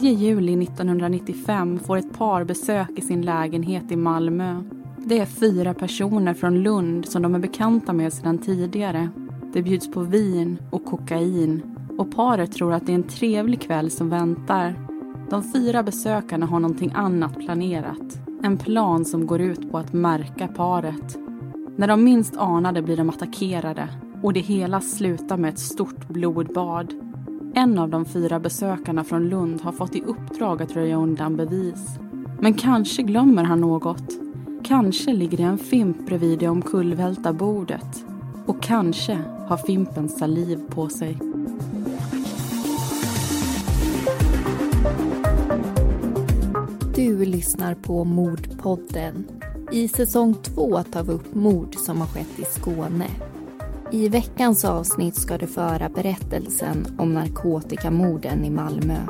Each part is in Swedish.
3 juli 1995 får ett par besök i sin lägenhet i Malmö. Det är fyra personer från Lund som de är bekanta med sedan tidigare. Det bjuds på vin och kokain och paret tror att det är en trevlig kväll som väntar. De fyra besökarna har någonting annat planerat. En plan som går ut på att märka paret. När de minst anade blir de attackerade och det hela slutar med ett stort blodbad. En av de fyra besökarna från Lund har fått i uppdrag att röja undan bevis. Men kanske glömmer han något. Kanske ligger det en fimp bredvid det omkullvälta bordet. Och kanske har fimpen saliv på sig. Du lyssnar på Mordpodden. I säsong två tar vi upp mord som har skett i Skåne. I veckans avsnitt ska du föra berättelsen om narkotikamorden i Malmö.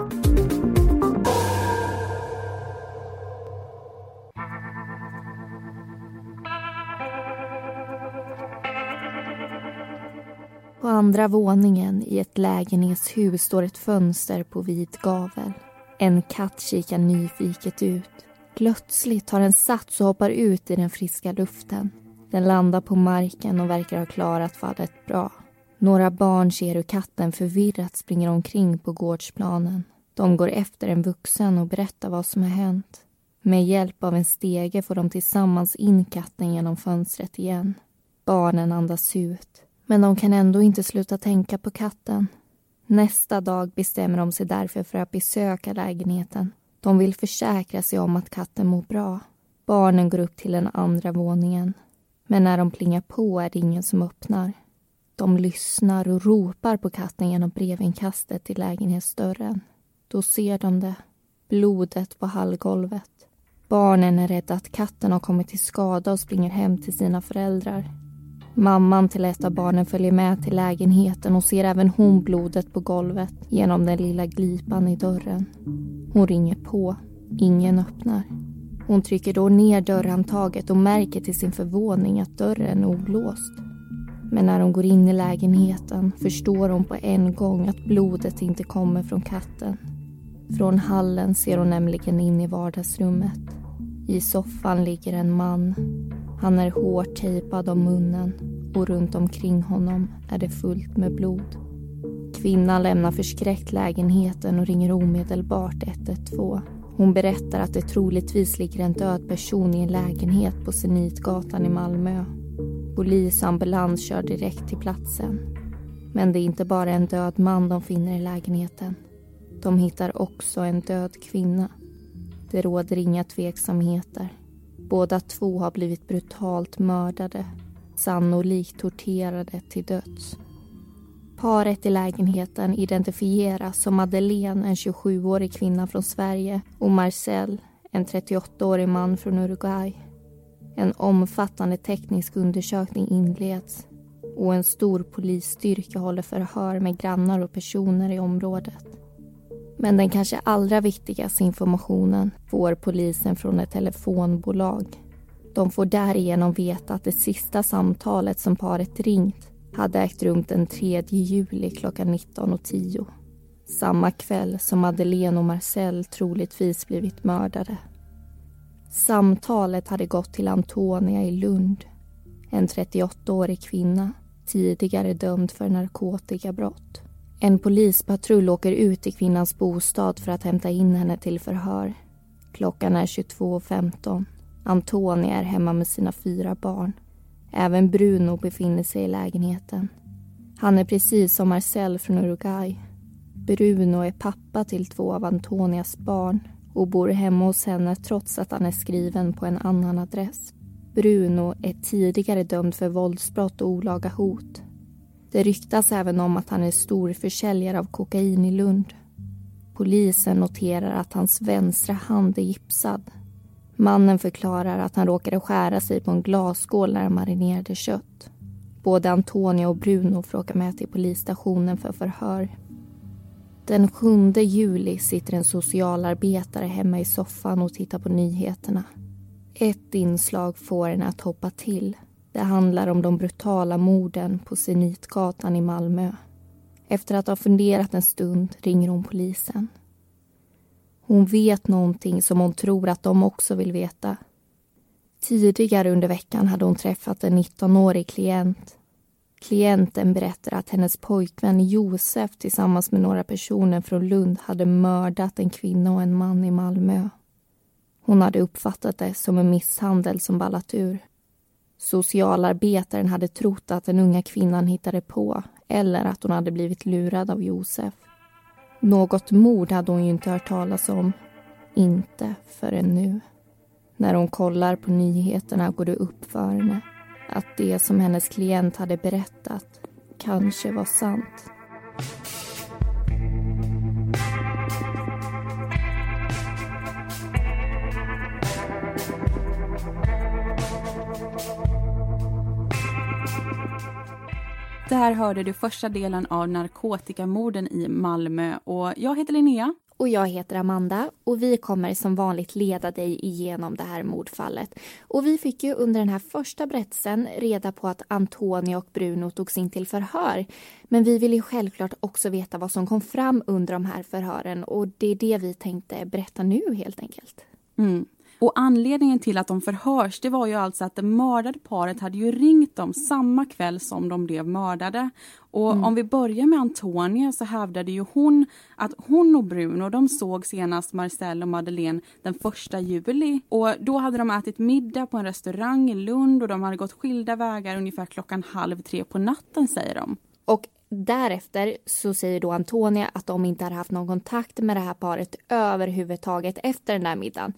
På andra våningen i ett lägenhetshus står ett fönster på vit gavel. En katt kikar nyfiket ut. Plötsligt tar den sats och hoppar ut i den friska luften. Den landar på marken och verkar ha klarat fallet bra. Några barn ser hur katten förvirrat springer omkring på gårdsplanen. De går efter en vuxen och berättar vad som har hänt. Med hjälp av en stege får de tillsammans in katten genom fönstret igen. Barnen andas ut. Men de kan ändå inte sluta tänka på katten. Nästa dag bestämmer de sig därför för att besöka lägenheten. De vill försäkra sig om att katten mår bra. Barnen går upp till den andra våningen. Men när de plingar på är det ingen som öppnar. De lyssnar och ropar på katten genom brevinkastet till lägenhetsdörren. Då ser de det. Blodet på hallgolvet. Barnen är rädda att katten har kommit till skada och springer hem till sina föräldrar. Mamman till ett av barnen följer med till lägenheten och ser även hon blodet på golvet genom den lilla glipan i dörren. Hon ringer på. Ingen öppnar. Hon trycker då ner dörrhandtaget och märker till sin förvåning att dörren är olåst. Men när hon går in i lägenheten förstår hon på en gång att blodet inte kommer från katten. Från hallen ser hon nämligen in i vardagsrummet. I soffan ligger en man. Han är hårt tejpad om munnen och runt omkring honom är det fullt med blod. Kvinnan lämnar förskräckt lägenheten och ringer omedelbart 112. Hon berättar att det troligtvis ligger en död person i en lägenhet på Zenitgatan i Malmö. Polis och ambulans kör direkt till platsen. Men det är inte bara en död man de finner i lägenheten. De hittar också en död kvinna. Det råder inga tveksamheter. Båda två har blivit brutalt mördade, sannolikt torterade till döds. Paret i lägenheten identifieras som Madeleine, en 27-årig kvinna från Sverige och Marcel, en 38-årig man från Uruguay. En omfattande teknisk undersökning inleds och en stor polisstyrka håller förhör med grannar och personer i området. Men den kanske allra viktigaste informationen får polisen från ett telefonbolag. De får därigenom veta att det sista samtalet som paret ringt hade ägt rum den 3 juli klockan 19.10. Samma kväll som Madeleine och Marcel troligtvis blivit mördade. Samtalet hade gått till Antonia i Lund. En 38-årig kvinna, tidigare dömd för narkotikabrott. En polispatrull åker ut till kvinnans bostad för att hämta in henne till förhör. Klockan är 22.15. Antonia är hemma med sina fyra barn. Även Bruno befinner sig i lägenheten. Han är precis som Marcel från Uruguay. Bruno är pappa till två av Antonias barn och bor hemma hos henne trots att han är skriven på en annan adress. Bruno är tidigare dömd för våldsbrott och olaga hot. Det ryktas även om att han är stor försäljare av kokain i Lund. Polisen noterar att hans vänstra hand är gipsad Mannen förklarar att han råkade skära sig på en glasskål när han marinerade kött. Både Antonia och Bruno får åka med till polisstationen för förhör. Den 7 juli sitter en socialarbetare hemma i soffan och tittar på nyheterna. Ett inslag får henne att hoppa till. Det handlar om de brutala morden på Zenitgatan i Malmö. Efter att ha funderat en stund ringer hon polisen. Hon vet någonting som hon tror att de också vill veta. Tidigare under veckan hade hon träffat en 19-årig klient. Klienten berättar att hennes pojkvän Josef tillsammans med några personer från Lund hade mördat en kvinna och en man i Malmö. Hon hade uppfattat det som en misshandel som ballat ur. Socialarbetaren hade trott att den unga kvinnan hittade på eller att hon hade blivit lurad av Josef. Något mord hade hon ju inte hört talas om. Inte förrän nu. När hon kollar på nyheterna går det upp för henne att det som hennes klient hade berättat kanske var sant. Där hörde du första delen av narkotikamorden i Malmö och jag heter Linnea. Och jag heter Amanda och vi kommer som vanligt leda dig igenom det här mordfallet. Och vi fick ju under den här första berättelsen reda på att Antonia och Bruno togs in till förhör. Men vi vill ju självklart också veta vad som kom fram under de här förhören och det är det vi tänkte berätta nu helt enkelt. Mm. Och anledningen till att de förhörs det var ju alltså att det mördade paret hade ju ringt dem samma kväll som de blev mördade. Och mm. om vi börjar med Antonia så hävdade ju hon att hon och Bruno de såg senast Marcel och Madeleine den första juli. Och då hade de ätit middag på en restaurang i Lund och de hade gått skilda vägar ungefär klockan halv tre på natten säger de. Och Därefter så säger då Antonia att de inte har haft någon kontakt med det här paret överhuvudtaget efter den där middagen.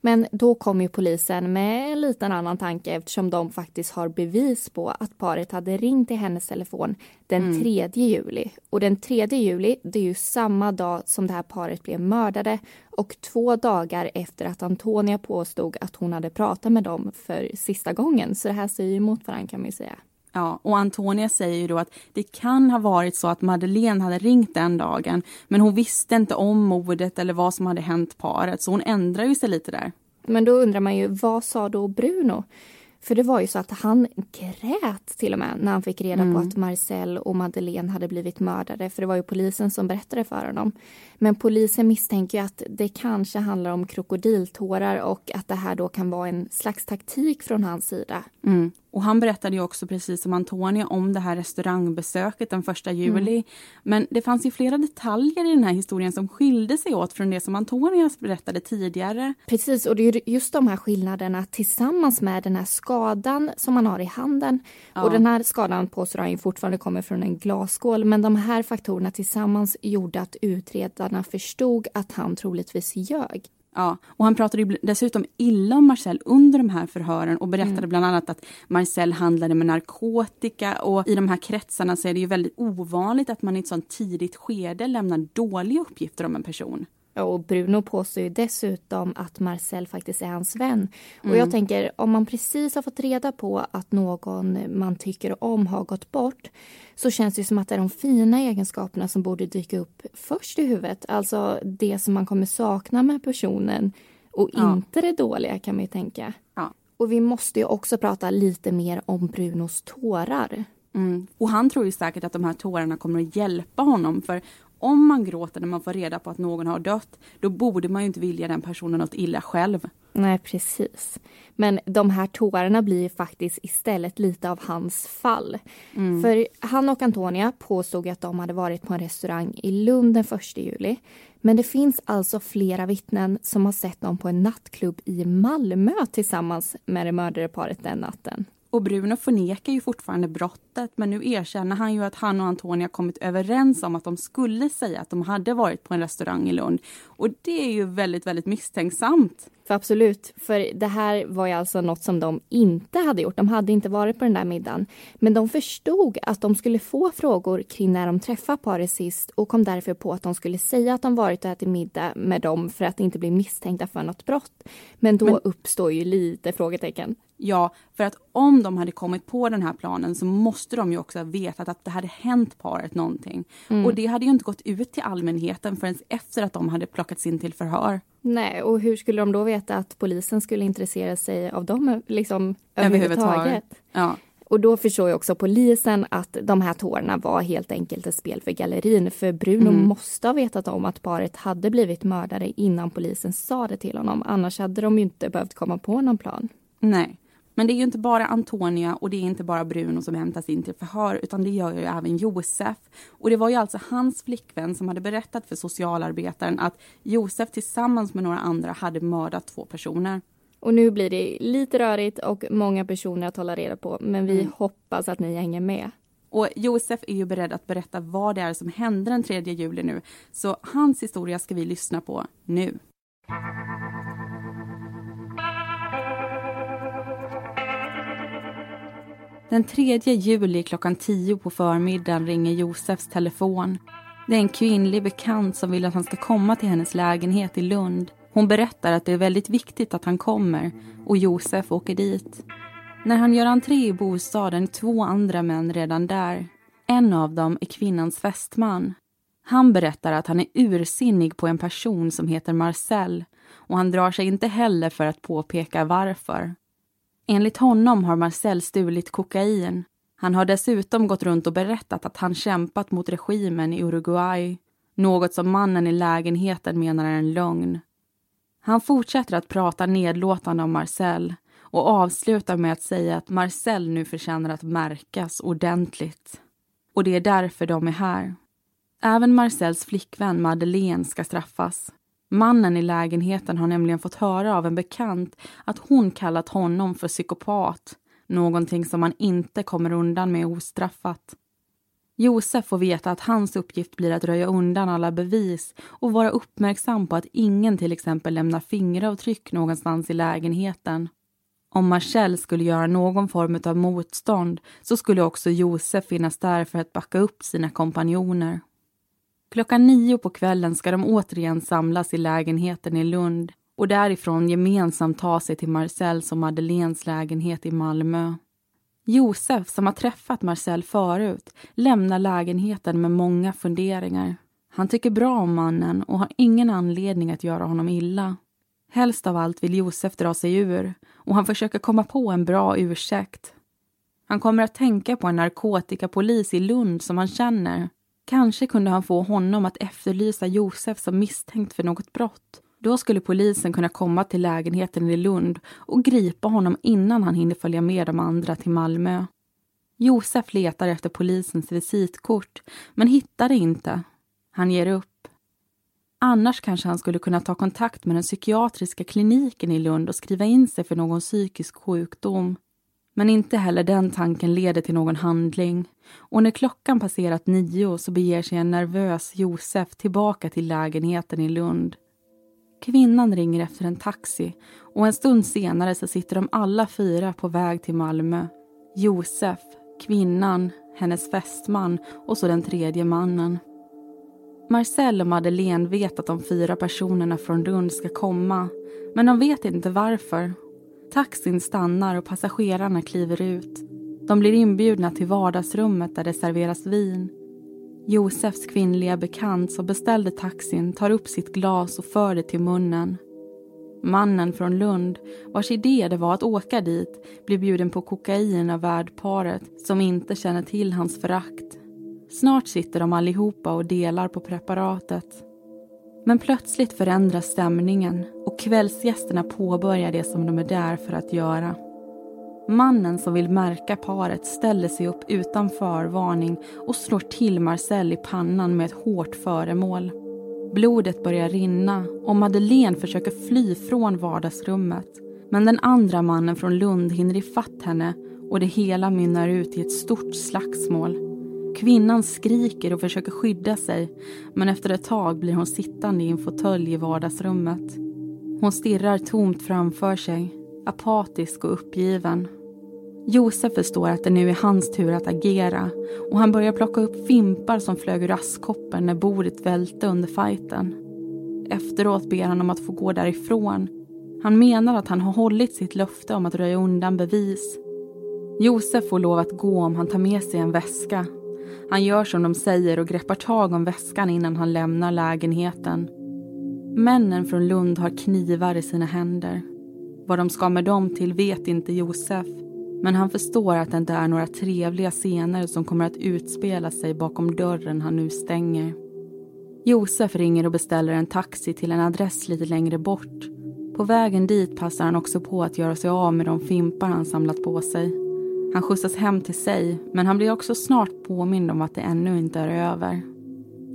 Men då kom ju polisen med en liten annan tanke eftersom de faktiskt har bevis på att paret hade ringt till hennes telefon den mm. 3 juli. Och den 3 juli, det är ju samma dag som det här paret blev mördade och två dagar efter att Antonia påstod att hon hade pratat med dem för sista gången. Så det här säger emot varandra kan man ju säga. Ja, och Antonia säger ju då att det kan ha varit så att Madeleine hade ringt den dagen men hon visste inte om mordet eller vad som hade hänt paret så hon ändrar ju sig lite där. Men då undrar man ju, vad sa då Bruno? För det var ju så att han grät till och med när han fick reda mm. på att Marcel och Madeleine hade blivit mördade. För det var ju polisen som berättade för honom. Men polisen misstänker att det kanske handlar om krokodiltårar och att det här då kan vara en slags taktik från hans sida. Mm. Och han berättade ju också precis som Antonia om det här restaurangbesöket den första juli. Mm. Men det fanns ju flera detaljer i den här historien som skilde sig åt från det som Antonia berättade tidigare. Precis, och det är just de här skillnaderna tillsammans med den här skadan som man har i handen. Ja. Och den här skadan påstår han fortfarande kommer från en glasskål. Men de här faktorerna tillsammans gjorde att utredarna förstod att han troligtvis ljög. Ja, och han pratade dessutom illa om Marcel under de här förhören och berättade mm. bland annat att Marcel handlade med narkotika och i de här kretsarna så är det ju väldigt ovanligt att man i ett sånt tidigt skede lämnar dåliga uppgifter om en person. Och Bruno påstår ju dessutom att Marcel faktiskt är hans vän. Mm. Och jag tänker, om man precis har fått reda på att någon man tycker om har gått bort så känns det som att det är de fina egenskaperna som borde dyka upp först i huvudet. Alltså det som man kommer sakna med personen och ja. inte det dåliga kan man ju tänka. Ja. Och vi måste ju också prata lite mer om Brunos tårar. Mm. Och han tror ju säkert att de här tårarna kommer att hjälpa honom för om man gråter när man får reda på att någon har dött, då borde man ju inte vilja den personen något illa själv. Nej, precis. Men de här tårarna blir faktiskt istället lite av hans fall. Mm. För han och Antonia påstod att de hade varit på en restaurang i Lund den 1 juli. Men det finns alltså flera vittnen som har sett dem på en nattklubb i Malmö tillsammans med det mördade paret den natten. Och Bruno förnekar ju fortfarande brottet men nu erkänner han ju att han och Antonia kommit överens om att de skulle säga att de hade varit på en restaurang i Lund. Och det är ju väldigt, väldigt misstänksamt. För absolut, för det här var ju alltså något som de inte hade gjort. De hade inte varit på den där middagen. Men de förstod att de skulle få frågor kring när de träffade paret sist och kom därför på att de skulle säga att de varit och ätit middag med dem för att inte bli misstänkta för något brott. Men då Men... uppstår ju lite frågetecken. Ja, för att om de hade kommit på den här planen så måste de ju också ha vetat att det hade hänt paret någonting. Mm. Och det hade ju inte gått ut till allmänheten förrän efter att de hade plockats in till förhör. Nej, och hur skulle de då veta att polisen skulle intressera sig av dem liksom, överhuvudtaget? överhuvudtaget? Ja. Och då förstår ju också polisen att de här tårarna var helt enkelt ett spel för gallerin. För Bruno mm. måste ha vetat om att paret hade blivit mördare innan polisen sa det till honom. Annars hade de ju inte behövt komma på någon plan. Nej. Men det är ju inte bara Antonia och det är inte bara Bruno som hämtas in till förhör utan det gör ju även Josef. Och det var ju alltså hans flickvän som hade berättat för socialarbetaren att Josef tillsammans med några andra hade mördat två personer. Och nu blir det lite rörigt och många personer att hålla reda på men vi mm. hoppas att ni hänger med. Och Josef är ju beredd att berätta vad det är som hände den 3 juli nu. Så hans historia ska vi lyssna på nu. Den 3 juli klockan 10 på förmiddagen ringer Josefs telefon. Det är en kvinnlig bekant som vill att han ska komma till hennes lägenhet i Lund. Hon berättar att det är väldigt viktigt att han kommer och Josef åker dit. När han gör entré i bostaden är två andra män redan där. En av dem är kvinnans fästman. Han berättar att han är ursinnig på en person som heter Marcel och han drar sig inte heller för att påpeka varför. Enligt honom har Marcel stulit kokain. Han har dessutom gått runt och berättat att han kämpat mot regimen i Uruguay. Något som mannen i lägenheten menar är en lögn. Han fortsätter att prata nedlåtande om Marcel och avslutar med att säga att Marcel nu förtjänar att märkas ordentligt. Och det är därför de är här. Även Marcels flickvän Madeleine ska straffas. Mannen i lägenheten har nämligen fått höra av en bekant att hon kallat honom för psykopat, någonting som man inte kommer undan med ostraffat. Josef får veta att hans uppgift blir att röja undan alla bevis och vara uppmärksam på att ingen till exempel lämnar fingeravtryck någonstans i lägenheten. Om Marcel skulle göra någon form av motstånd så skulle också Josef finnas där för att backa upp sina kompanjoner. Klockan nio på kvällen ska de återigen samlas i lägenheten i Lund och därifrån gemensamt ta sig till Marcels och Madeleines lägenhet i Malmö. Josef, som har träffat Marcel förut, lämnar lägenheten med många funderingar. Han tycker bra om mannen och har ingen anledning att göra honom illa. Helst av allt vill Josef dra sig ur och han försöker komma på en bra ursäkt. Han kommer att tänka på en narkotikapolis i Lund som han känner Kanske kunde han få honom att efterlysa Josef som misstänkt för något brott. Då skulle polisen kunna komma till lägenheten i Lund och gripa honom innan han hinner följa med de andra till Malmö. Josef letar efter polisens visitkort, men hittar det inte. Han ger upp. Annars kanske han skulle kunna ta kontakt med den psykiatriska kliniken i Lund och skriva in sig för någon psykisk sjukdom. Men inte heller den tanken leder till någon handling. Och när klockan passerat nio så beger sig en nervös Josef tillbaka till lägenheten i Lund. Kvinnan ringer efter en taxi och en stund senare så sitter de alla fyra på väg till Malmö. Josef, kvinnan, hennes fästman och så den tredje mannen. Marcel och Madeleine vet att de fyra personerna från Lund ska komma men de vet inte varför Taxin stannar och passagerarna kliver ut. De blir inbjudna till vardagsrummet där det serveras vin. Josefs kvinnliga bekant som beställde taxin tar upp sitt glas och för det till munnen. Mannen från Lund, vars idé det var att åka dit, blir bjuden på kokain av värdparet som inte känner till hans förakt. Snart sitter de allihopa och delar på preparatet. Men plötsligt förändras stämningen och kvällsgästerna påbörjar det som de är där för att göra. Mannen som vill märka paret ställer sig upp utan förvarning och slår till Marcel i pannan med ett hårt föremål. Blodet börjar rinna och Madeleine försöker fly från vardagsrummet. Men den andra mannen från Lund hinner ifatt henne och det hela mynnar ut i ett stort slagsmål. Kvinnan skriker och försöker skydda sig men efter ett tag blir hon sittande i en fåtölj i vardagsrummet. Hon stirrar tomt framför sig, apatisk och uppgiven. Josef förstår att det nu är hans tur att agera och han börjar plocka upp fimpar som flög ur askkoppen när bordet välte under fighten. Efteråt ber han om att få gå därifrån. Han menar att han har hållit sitt löfte om att röja undan bevis. Josef får lov att gå om han tar med sig en väska han gör som de säger och greppar tag om väskan innan han lämnar lägenheten. Männen från Lund har knivar i sina händer. Vad de ska med dem till vet inte Josef. Men han förstår att det inte är några trevliga scener som kommer att utspela sig bakom dörren han nu stänger. Josef ringer och beställer en taxi till en adress lite längre bort. På vägen dit passar han också på att göra sig av med de fimpar han samlat på sig. Han skjutsas hem till sig, men han blir också snart påmind om att det ännu inte är över.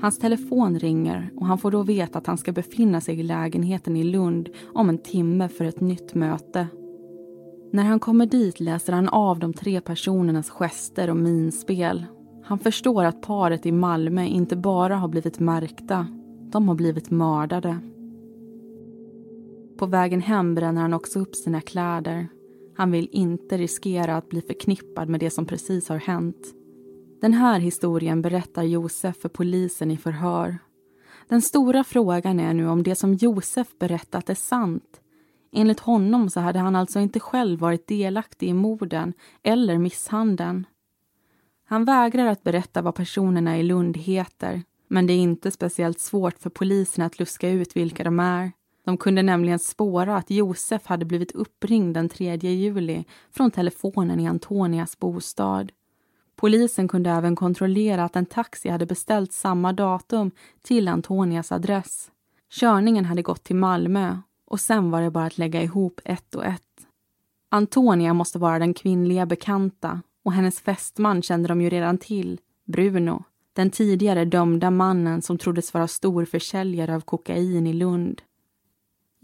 Hans telefon ringer och han får då veta att han ska befinna sig i lägenheten i Lund om en timme för ett nytt möte. När han kommer dit läser han av de tre personernas gester och minspel. Han förstår att paret i Malmö inte bara har blivit märkta, de har blivit mördade. På vägen hem bränner han också upp sina kläder. Han vill inte riskera att bli förknippad med det som precis har hänt. Den här historien berättar Josef för polisen i förhör. Den stora frågan är nu om det som Josef berättat är sant. Enligt honom så hade han alltså inte själv varit delaktig i morden eller misshandeln. Han vägrar att berätta vad personerna i Lund heter men det är inte speciellt svårt för polisen att luska ut vilka de är. De kunde nämligen spåra att Josef hade blivit uppringd den 3 juli från telefonen i Antonias bostad. Polisen kunde även kontrollera att en taxi hade beställt samma datum till Antonias adress. Körningen hade gått till Malmö och sen var det bara att lägga ihop ett och ett. Antonia måste vara den kvinnliga bekanta och hennes fästman kände de ju redan till, Bruno, den tidigare dömda mannen som troddes vara storförsäljare av kokain i Lund.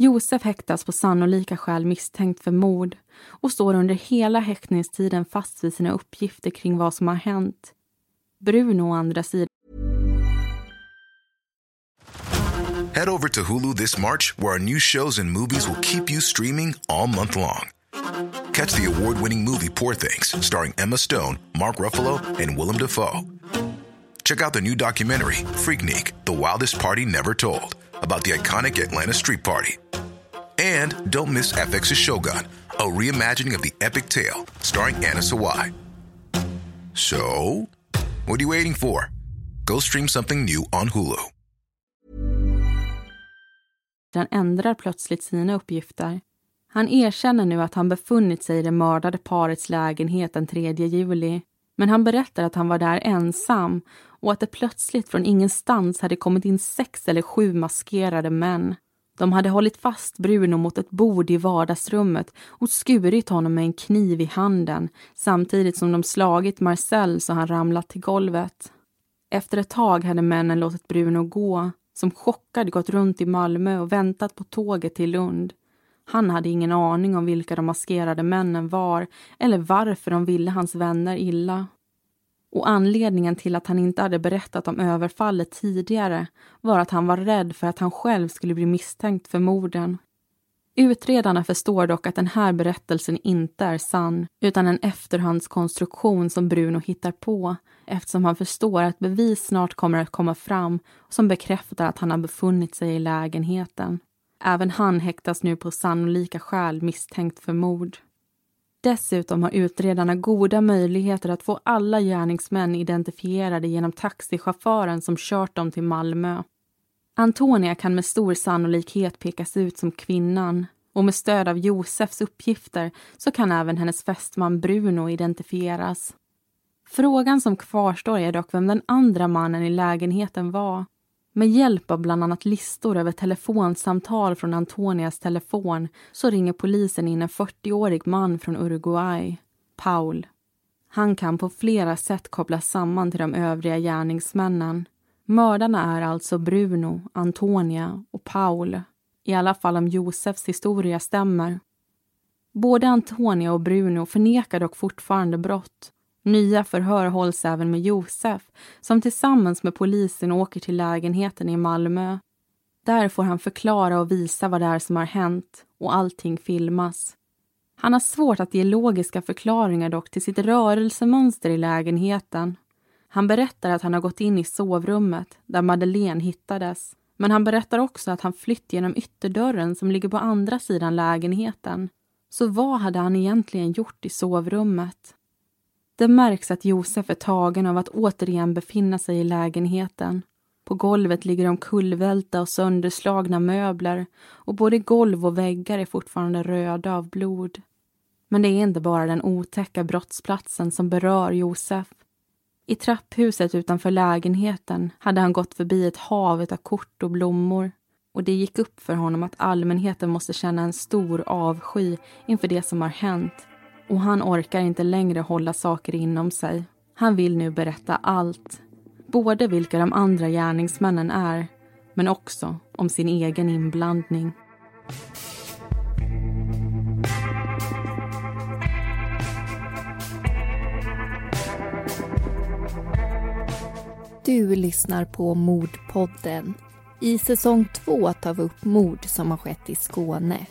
Josef häktas på sannolika skäl misstänkt för mord och står under hela häktningstiden fast vid sina uppgifter kring vad som har hänt. Bruno å andra sidan Head over to Hulu this March where our new shows and movies will keep you streaming all month long. Catch the award-winning movie Poor things starring Emma Stone, Mark Ruffalo and Willem Dafoe. Check out the new documentary Freaknik, The Wildest Party Never Told about the iconic Atlanta Street Party. And don't miss FX's Shogun, a reimagining of the epic tale starring Anna Sawai. So, what are you waiting for? Go stream something new on Hulu. Han ändrar plötsligt sina uppgifter. Han erkänner nu att han befunnit sig i det mördade parets lägenhet den 3 juli. Men han berättar att han var där ensam och att det plötsligt från ingenstans hade kommit in sex eller sju maskerade män. De hade hållit fast Bruno mot ett bord i vardagsrummet och skurit honom med en kniv i handen samtidigt som de slagit Marcel så han ramlat till golvet. Efter ett tag hade männen låtit Bruno gå, som chockad gått runt i Malmö och väntat på tåget till Lund. Han hade ingen aning om vilka de maskerade männen var eller varför de ville hans vänner illa. Och anledningen till att han inte hade berättat om överfallet tidigare var att han var rädd för att han själv skulle bli misstänkt för morden. Utredarna förstår dock att den här berättelsen inte är sann utan en efterhandskonstruktion som Bruno hittar på eftersom han förstår att bevis snart kommer att komma fram som bekräftar att han har befunnit sig i lägenheten. Även han häktas nu på sannolika skäl misstänkt för mord. Dessutom har utredarna goda möjligheter att få alla gärningsmän identifierade genom taxichauffören som kört dem till Malmö. Antonia kan med stor sannolikhet pekas ut som kvinnan och med stöd av Josefs uppgifter så kan även hennes fästman Bruno identifieras. Frågan som kvarstår är dock vem den andra mannen i lägenheten var. Med hjälp av bland annat listor över telefonsamtal från Antonias telefon så ringer polisen in en 40-årig man från Uruguay, Paul. Han kan på flera sätt kopplas samman till de övriga gärningsmännen. Mördarna är alltså Bruno, Antonia och Paul. I alla fall om Josefs historia stämmer. Både Antonia och Bruno förnekar dock fortfarande brott Nya förhör hålls även med Josef som tillsammans med polisen åker till lägenheten i Malmö. Där får han förklara och visa vad det är som har hänt och allting filmas. Han har svårt att ge logiska förklaringar dock till sitt rörelsemönster i lägenheten. Han berättar att han har gått in i sovrummet där Madeleine hittades. Men han berättar också att han flytt genom ytterdörren som ligger på andra sidan lägenheten. Så vad hade han egentligen gjort i sovrummet? Det märks att Josef är tagen av att återigen befinna sig i lägenheten. På golvet ligger omkullvälta och sönderslagna möbler och både golv och väggar är fortfarande röda av blod. Men det är inte bara den otäcka brottsplatsen som berör Josef. I trapphuset utanför lägenheten hade han gått förbi ett hav av kort och blommor och det gick upp för honom att allmänheten måste känna en stor avsky inför det som har hänt och han orkar inte längre hålla saker inom sig. Han vill nu berätta allt. Både vilka de andra gärningsmännen är men också om sin egen inblandning. Du lyssnar på Mordpodden. I säsong två tar vi upp mord som har skett i Skåne.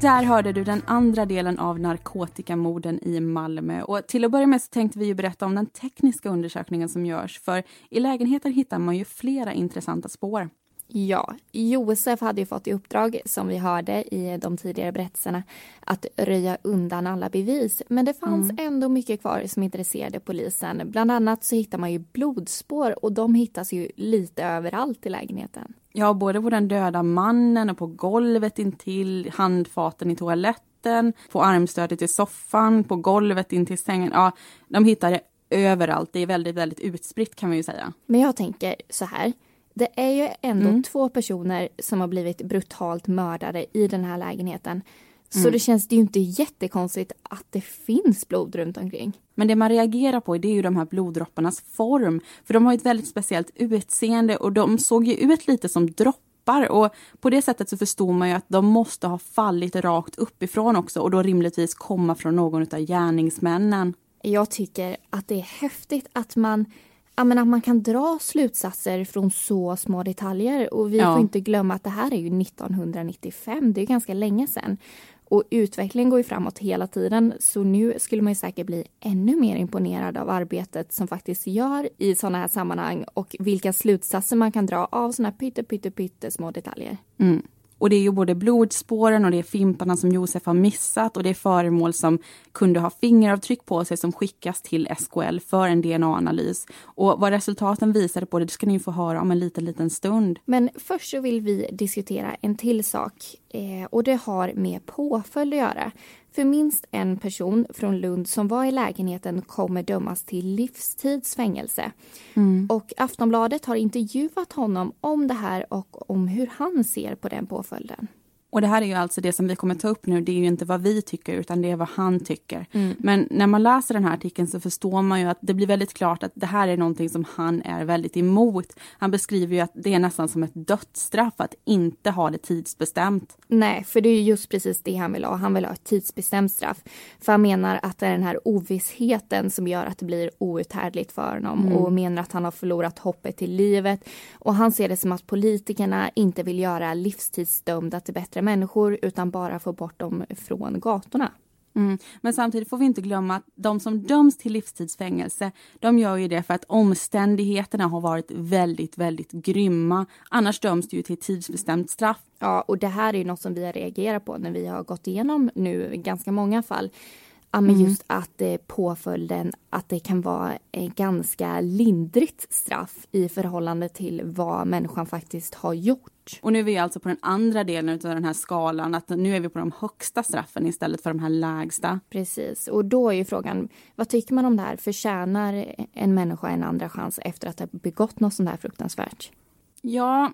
Där hörde du den andra delen av narkotikamorden i Malmö. Och till att börja med så tänkte vi ju berätta om den tekniska undersökningen som görs. För i lägenheter hittar man ju flera intressanta spår. Ja, Josef hade ju fått i uppdrag, som vi hörde i de tidigare berättelserna, att röja undan alla bevis. Men det fanns mm. ändå mycket kvar som intresserade polisen. Bland annat så hittar man ju blodspår och de hittas ju lite överallt i lägenheten. Ja, både på den döda mannen och på golvet intill, handfaten i toaletten, på armstödet i soffan, på golvet intill sängen. Ja, de hittar det överallt. Det är väldigt, väldigt utspritt kan man ju säga. Men jag tänker så här. Det är ju ändå mm. två personer som har blivit brutalt mördade i den här lägenheten. Så mm. det känns det ju inte jättekonstigt att det finns blod runt omkring. Men det man reagerar på det är ju de här bloddropparnas form. För de har ett väldigt speciellt utseende och de såg ju ut lite som droppar. Och på det sättet så förstår man ju att de måste ha fallit rakt uppifrån också och då rimligtvis komma från någon av gärningsmännen. Jag tycker att det är häftigt att man ja, men att man kan dra slutsatser från så små detaljer. Och vi ja. får inte glömma att det här är ju 1995, det är ganska länge sedan. Och utvecklingen går ju framåt hela tiden så nu skulle man ju säkert bli ännu mer imponerad av arbetet som faktiskt gör i sådana här sammanhang och vilka slutsatser man kan dra av sådana här pytte, pytte, pytte små detaljer. Mm. Och det är ju både blodspåren och det är fimparna som Josef har missat och det är föremål som kunde ha fingeravtryck på sig som skickas till SKL för en DNA-analys. Och vad resultaten visade på det, det ska ni få höra om en liten, liten stund. Men först så vill vi diskutera en till sak eh, och det har med påföljd att göra. För minst en person från Lund som var i lägenheten kommer dömas till livstidsfängelse. Mm. Och Aftonbladet har intervjuat honom om det här och om hur han ser på den påföljden. Och det här är ju alltså det som vi kommer ta upp nu, det är ju inte vad vi tycker utan det är vad han tycker. Mm. Men när man läser den här artikeln så förstår man ju att det blir väldigt klart att det här är någonting som han är väldigt emot. Han beskriver ju att det är nästan som ett dödsstraff att inte ha det tidsbestämt. Nej, för det är just precis det han vill ha. Han vill ha ett tidsbestämt straff. För han menar att det är den här ovissheten som gör att det blir outhärdligt för honom mm. och menar att han har förlorat hoppet till livet. Och han ser det som att politikerna inte vill göra livstidsdömda till bättre bättre människor utan bara få bort dem från gatorna. Mm. Men samtidigt får vi inte glömma att de som döms till livstidsfängelse, de gör ju det för att omständigheterna har varit väldigt, väldigt grymma. Annars döms du ju till tidsbestämt straff. Ja, och det här är ju något som vi har reagerat på när vi har gått igenom nu ganska många fall. Ja, men mm. just att eh, påföljden, att det kan vara ett ganska lindrigt straff i förhållande till vad människan faktiskt har gjort. Och nu är vi alltså på den andra delen av den här skalan, att nu är vi på de högsta straffen istället för de här lägsta. Precis, och då är ju frågan, vad tycker man om det här? Förtjänar en människa en andra chans efter att ha begått något sånt här fruktansvärt? Ja,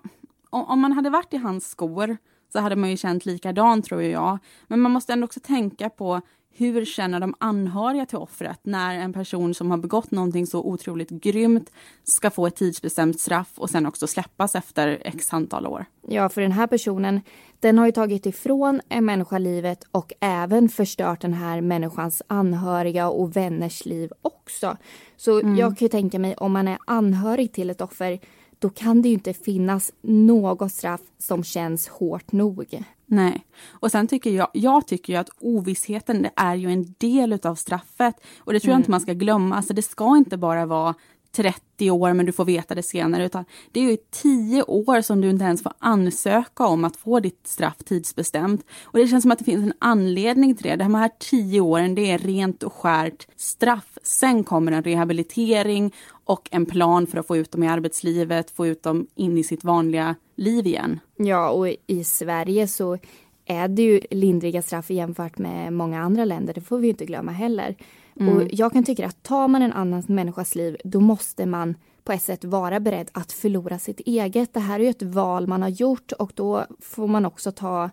om man hade varit i hans skor så hade man ju känt likadant tror jag. Men man måste ändå också tänka på hur känner de anhöriga till offret när en person som har begått någonting så otroligt grymt ska få ett tidsbestämt straff och sen också släppas efter x antal år? Ja, för den här personen, den har ju tagit ifrån en människa livet och även förstört den här människans anhöriga och vänners liv också. Så mm. jag kan ju tänka mig om man är anhörig till ett offer då kan det ju inte finnas något straff som känns hårt nog. Nej. Och sen tycker jag, jag tycker ju att ovissheten det är ju en del utav straffet. Och det tror jag mm. inte man ska glömma. Alltså det ska inte bara vara 30 30 år men du får veta det senare. Utan det är ju 10 år som du inte ens får ansöka om att få ditt straff tidsbestämt. Och det känns som att det finns en anledning till det. De här 10 åren det är rent och skärt straff. Sen kommer en rehabilitering och en plan för att få ut dem i arbetslivet, få ut dem in i sitt vanliga liv igen. Ja, och i Sverige så är det ju lindriga straff jämfört med många andra länder. Det får vi inte glömma heller. Mm. Och jag kan tycka att tar man en annan människas liv, då måste man på ett sätt vara beredd att förlora sitt eget. Det här är ju ett val man har gjort och då får man också ta,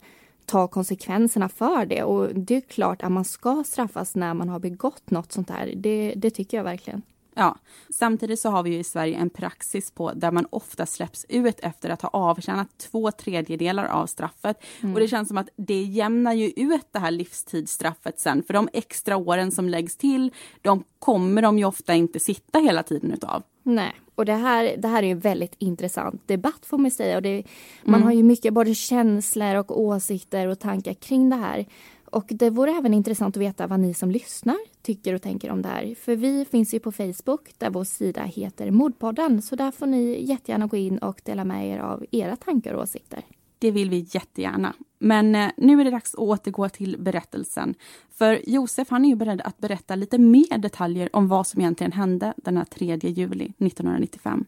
ta konsekvenserna för det. Och det är klart att man ska straffas när man har begått något sånt här. Det, det tycker jag verkligen. Ja, samtidigt så har vi ju i Sverige en praxis på där man ofta släpps ut efter att ha avtjänat två tredjedelar av straffet. Mm. Och det känns som att det jämnar ju ut det här livstidsstraffet sen, för de extra åren som läggs till, de kommer de ju ofta inte sitta hela tiden utav. Nej, och det här, det här är en väldigt intressant debatt får man säga. Och det, man mm. har ju mycket både känslor och åsikter och tankar kring det här. Och det vore även intressant att veta vad ni som lyssnar tycker och tänker om det här. För vi finns ju på Facebook där vår sida heter Mordpodden. Så där får ni jättegärna gå in och dela med er av era tankar och åsikter. Det vill vi jättegärna. Men eh, nu är det dags att återgå till berättelsen. För Josef han är ju beredd att berätta lite mer detaljer om vad som egentligen hände den här 3 juli 1995.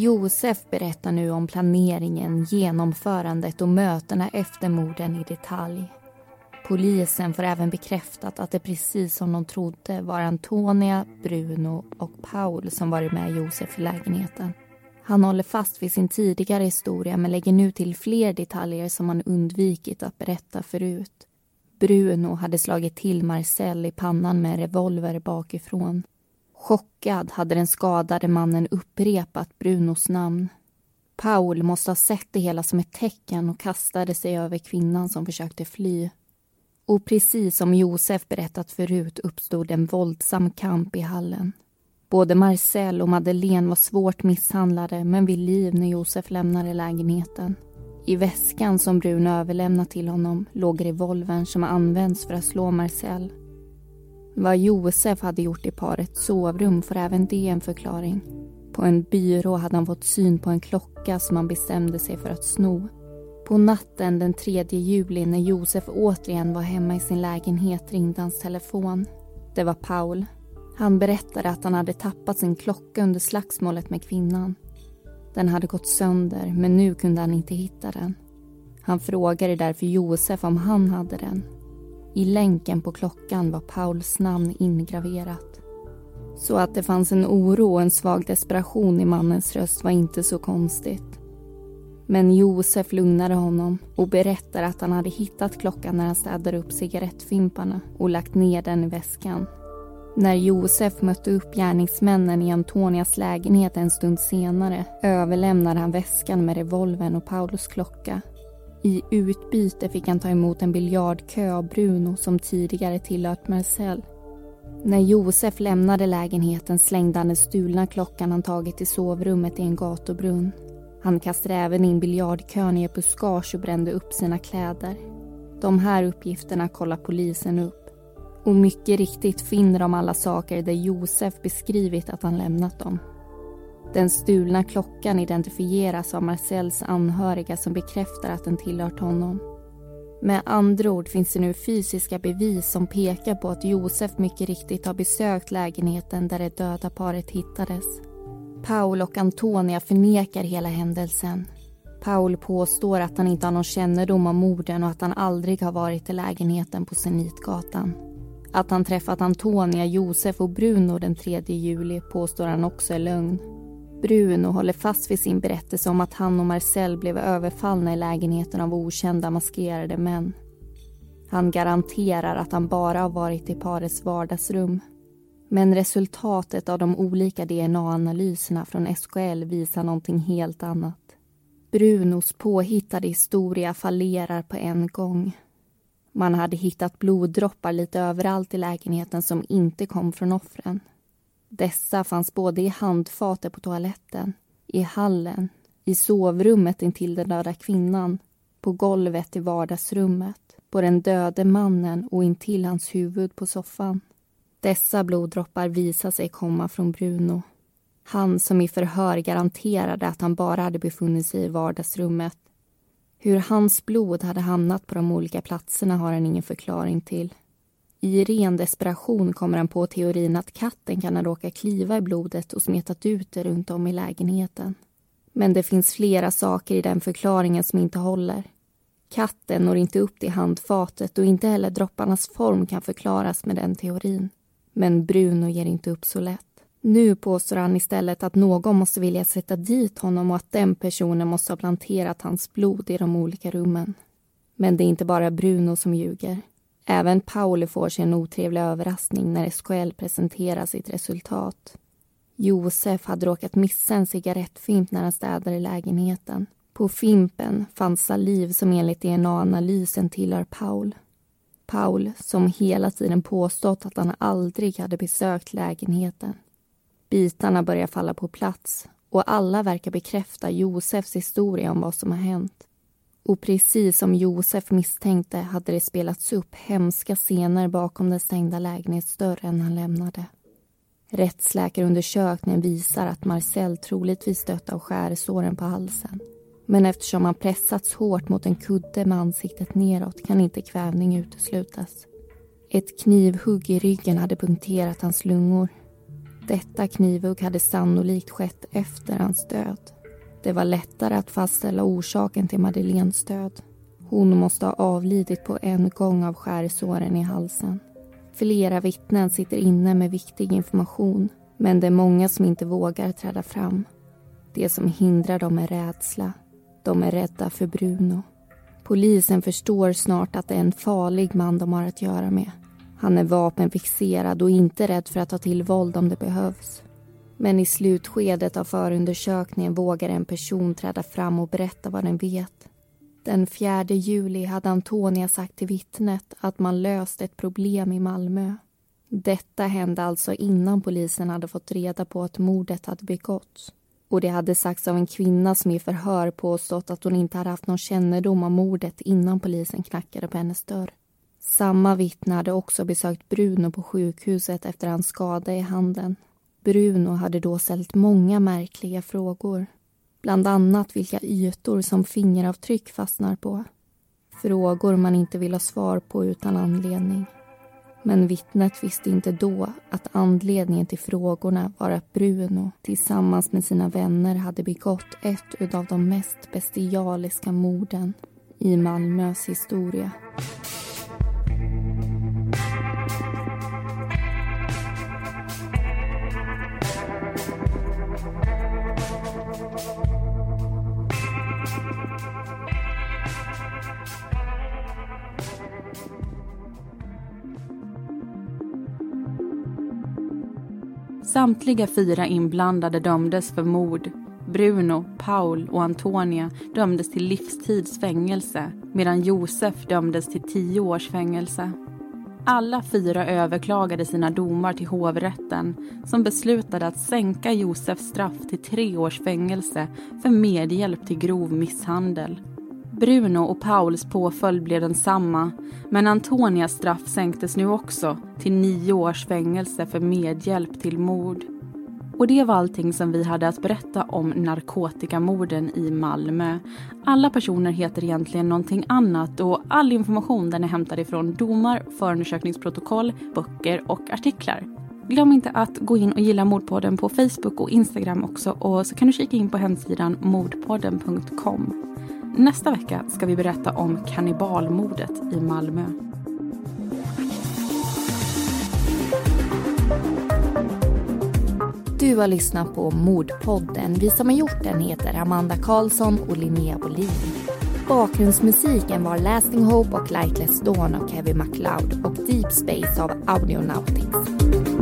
Josef berättar nu om planeringen, genomförandet och mötena efter morden i detalj. Polisen får även bekräftat att det precis som de trodde var Antonia, Bruno och Paul som varit med Josef i lägenheten. Han håller fast vid sin tidigare historia men lägger nu till fler detaljer som han undvikit att berätta förut. Bruno hade slagit till Marcel i pannan med en revolver bakifrån Chockad hade den skadade mannen upprepat Brunos namn. Paul måste ha sett det hela som ett tecken och kastade sig över kvinnan som försökte fly. Och precis som Josef berättat förut uppstod en våldsam kamp i hallen. Både Marcel och Madeleine var svårt misshandlade men vid liv när Josef lämnade lägenheten. I väskan som Bruno överlämnat till honom låg revolvern som använts för att slå Marcel. Vad Josef hade gjort i parets sovrum får även det en förklaring. På en byrå hade han fått syn på en klocka som han bestämde sig för att sno. På natten den 3 juli när Josef återigen var hemma i sin lägenhet ringde hans telefon. Det var Paul. Han berättade att han hade tappat sin klocka under slagsmålet med kvinnan. Den hade gått sönder, men nu kunde han inte hitta den. Han frågade därför Josef om han hade den i länken på klockan var Pauls namn ingraverat. Så att det fanns en oro och en svag desperation i mannens röst var inte så konstigt. Men Josef lugnade honom och berättade att han hade hittat klockan när han städade upp cigarettfimparna och lagt ner den i väskan. När Josef mötte upp gärningsmännen i Antonias lägenhet en stund senare överlämnade han väskan med revolvern och Paulus klocka i utbyte fick han ta emot en biljardkö av Bruno som tidigare tillhört Marcel. När Josef lämnade lägenheten slängde han den stulna klockan han tagit i sovrummet i en gatubrunn. Han kastade även in biljardkön i ett buskage och brände upp sina kläder. De här uppgifterna kollar polisen upp. Och mycket riktigt finner de alla saker där Josef beskrivit att han lämnat dem. Den stulna klockan identifieras av Marcells anhöriga som bekräftar att den tillhört honom. Med andra ord finns det nu fysiska bevis som pekar på att Josef mycket riktigt har besökt lägenheten där det döda paret hittades. Paul och Antonia förnekar hela händelsen. Paul påstår att han inte har någon kännedom om morden och att han aldrig har varit i lägenheten på Zenitgatan. Att han träffat Antonia, Josef och Bruno den 3 juli påstår han också är lögn. Bruno håller fast vid sin berättelse om att han och Marcel blev överfallna i lägenheten av okända maskerade män. Han garanterar att han bara har varit i parets vardagsrum. Men resultatet av de olika DNA-analyserna från SKL visar någonting helt annat. Brunos påhittade historia fallerar på en gång. Man hade hittat bloddroppar lite överallt i lägenheten som inte kom från offren. Dessa fanns både i handfatet på toaletten, i hallen, i sovrummet intill den döda kvinnan, på golvet i vardagsrummet. på den döde mannen och intill hans huvud på soffan. Dessa bloddroppar visade sig komma från Bruno. Han som i förhör garanterade att han bara hade befunnit sig i vardagsrummet. Hur hans blod hade hamnat på de olika platserna har han ingen förklaring till. I ren desperation kommer han på teorin att katten kan ha råkat kliva i blodet och smetat ut det runt om i lägenheten. Men det finns flera saker i den förklaringen som inte håller. Katten når inte upp till handfatet och inte heller dropparnas form kan förklaras med den teorin. Men Bruno ger inte upp så lätt. Nu påstår han istället att någon måste vilja sätta dit honom och att den personen måste ha planterat hans blod i de olika rummen. Men det är inte bara Bruno som ljuger. Även Pauli får sig en otrevlig överraskning när SKL presenterar sitt resultat. Josef hade råkat missa en cigarettfimp när han städade lägenheten. På fimpen fanns saliv som enligt DNA-analysen tillhör Paul. Paul som hela tiden påstått att han aldrig hade besökt lägenheten. Bitarna börjar falla på plats och alla verkar bekräfta Josefs historia om vad som har hänt. Och precis som Josef misstänkte hade det spelats upp hemska scener bakom den stängda lägenhetsdörren han lämnade. Rättsläkarundersökningen visar att Marcel troligtvis dött av skärsåren på halsen. Men eftersom han pressats hårt mot en kudde med ansiktet neråt kan inte kvävning uteslutas. Ett knivhugg i ryggen hade punkterat hans lungor. Detta knivhugg hade sannolikt skett efter hans död. Det var lättare att fastställa orsaken till Madeleines död. Hon måste ha avlidit på en gång av skärsåren i halsen. Flera vittnen sitter inne med viktig information men det är många som inte vågar träda fram. Det som hindrar dem är rädsla. De är rädda för Bruno. Polisen förstår snart att det är en farlig man de har att göra med. Han är vapenfixerad och inte rädd för att ta till våld om det behövs. Men i slutskedet av förundersökningen vågar en person träda fram och berätta vad den vet. Den 4 juli hade Antonia sagt till vittnet att man löst ett problem i Malmö. Detta hände alltså innan polisen hade fått reda på att mordet hade begåtts. Och det hade sagts av en kvinna som i förhör påstått att hon inte hade haft någon kännedom om mordet innan polisen knackade på hennes dörr. Samma vittne hade också besökt Bruno på sjukhuset efter hans skada i handen. Bruno hade då ställt många märkliga frågor. Bland annat vilka ytor som fingeravtryck fastnar på. Frågor man inte vill ha svar på utan anledning. Men vittnet visste inte då att anledningen till frågorna var att Bruno tillsammans med sina vänner hade begått ett av de mest bestialiska morden i Malmös historia. Samtliga fyra inblandade dömdes för mord. Bruno, Paul och Antonia dömdes till livstids fängelse medan Josef dömdes till tio års fängelse. Alla fyra överklagade sina domar till hovrätten som beslutade att sänka Josefs straff till tre års fängelse för medhjälp till grov misshandel. Bruno och Pauls påföljd blev densamma men Antonias straff sänktes nu också till nio års fängelse för medhjälp till mord. Och det var allting som vi hade att berätta om narkotikamorden i Malmö. Alla personer heter egentligen någonting annat och all information den är hämtad ifrån domar, förundersökningsprotokoll, böcker och artiklar. Glöm inte att gå in och gilla Mordpodden på Facebook och Instagram också och så kan du kika in på hemsidan mordpodden.com. Nästa vecka ska vi berätta om kannibalmordet i Malmö. Du har lyssnat på Mordpodden. Vi som har gjort den heter Amanda Karlsson och Linnea Bolin. Bakgrundsmusiken var Lasting Hope och Lightless Dawn av Kevin MacLeod och Deep Space av Audionautics.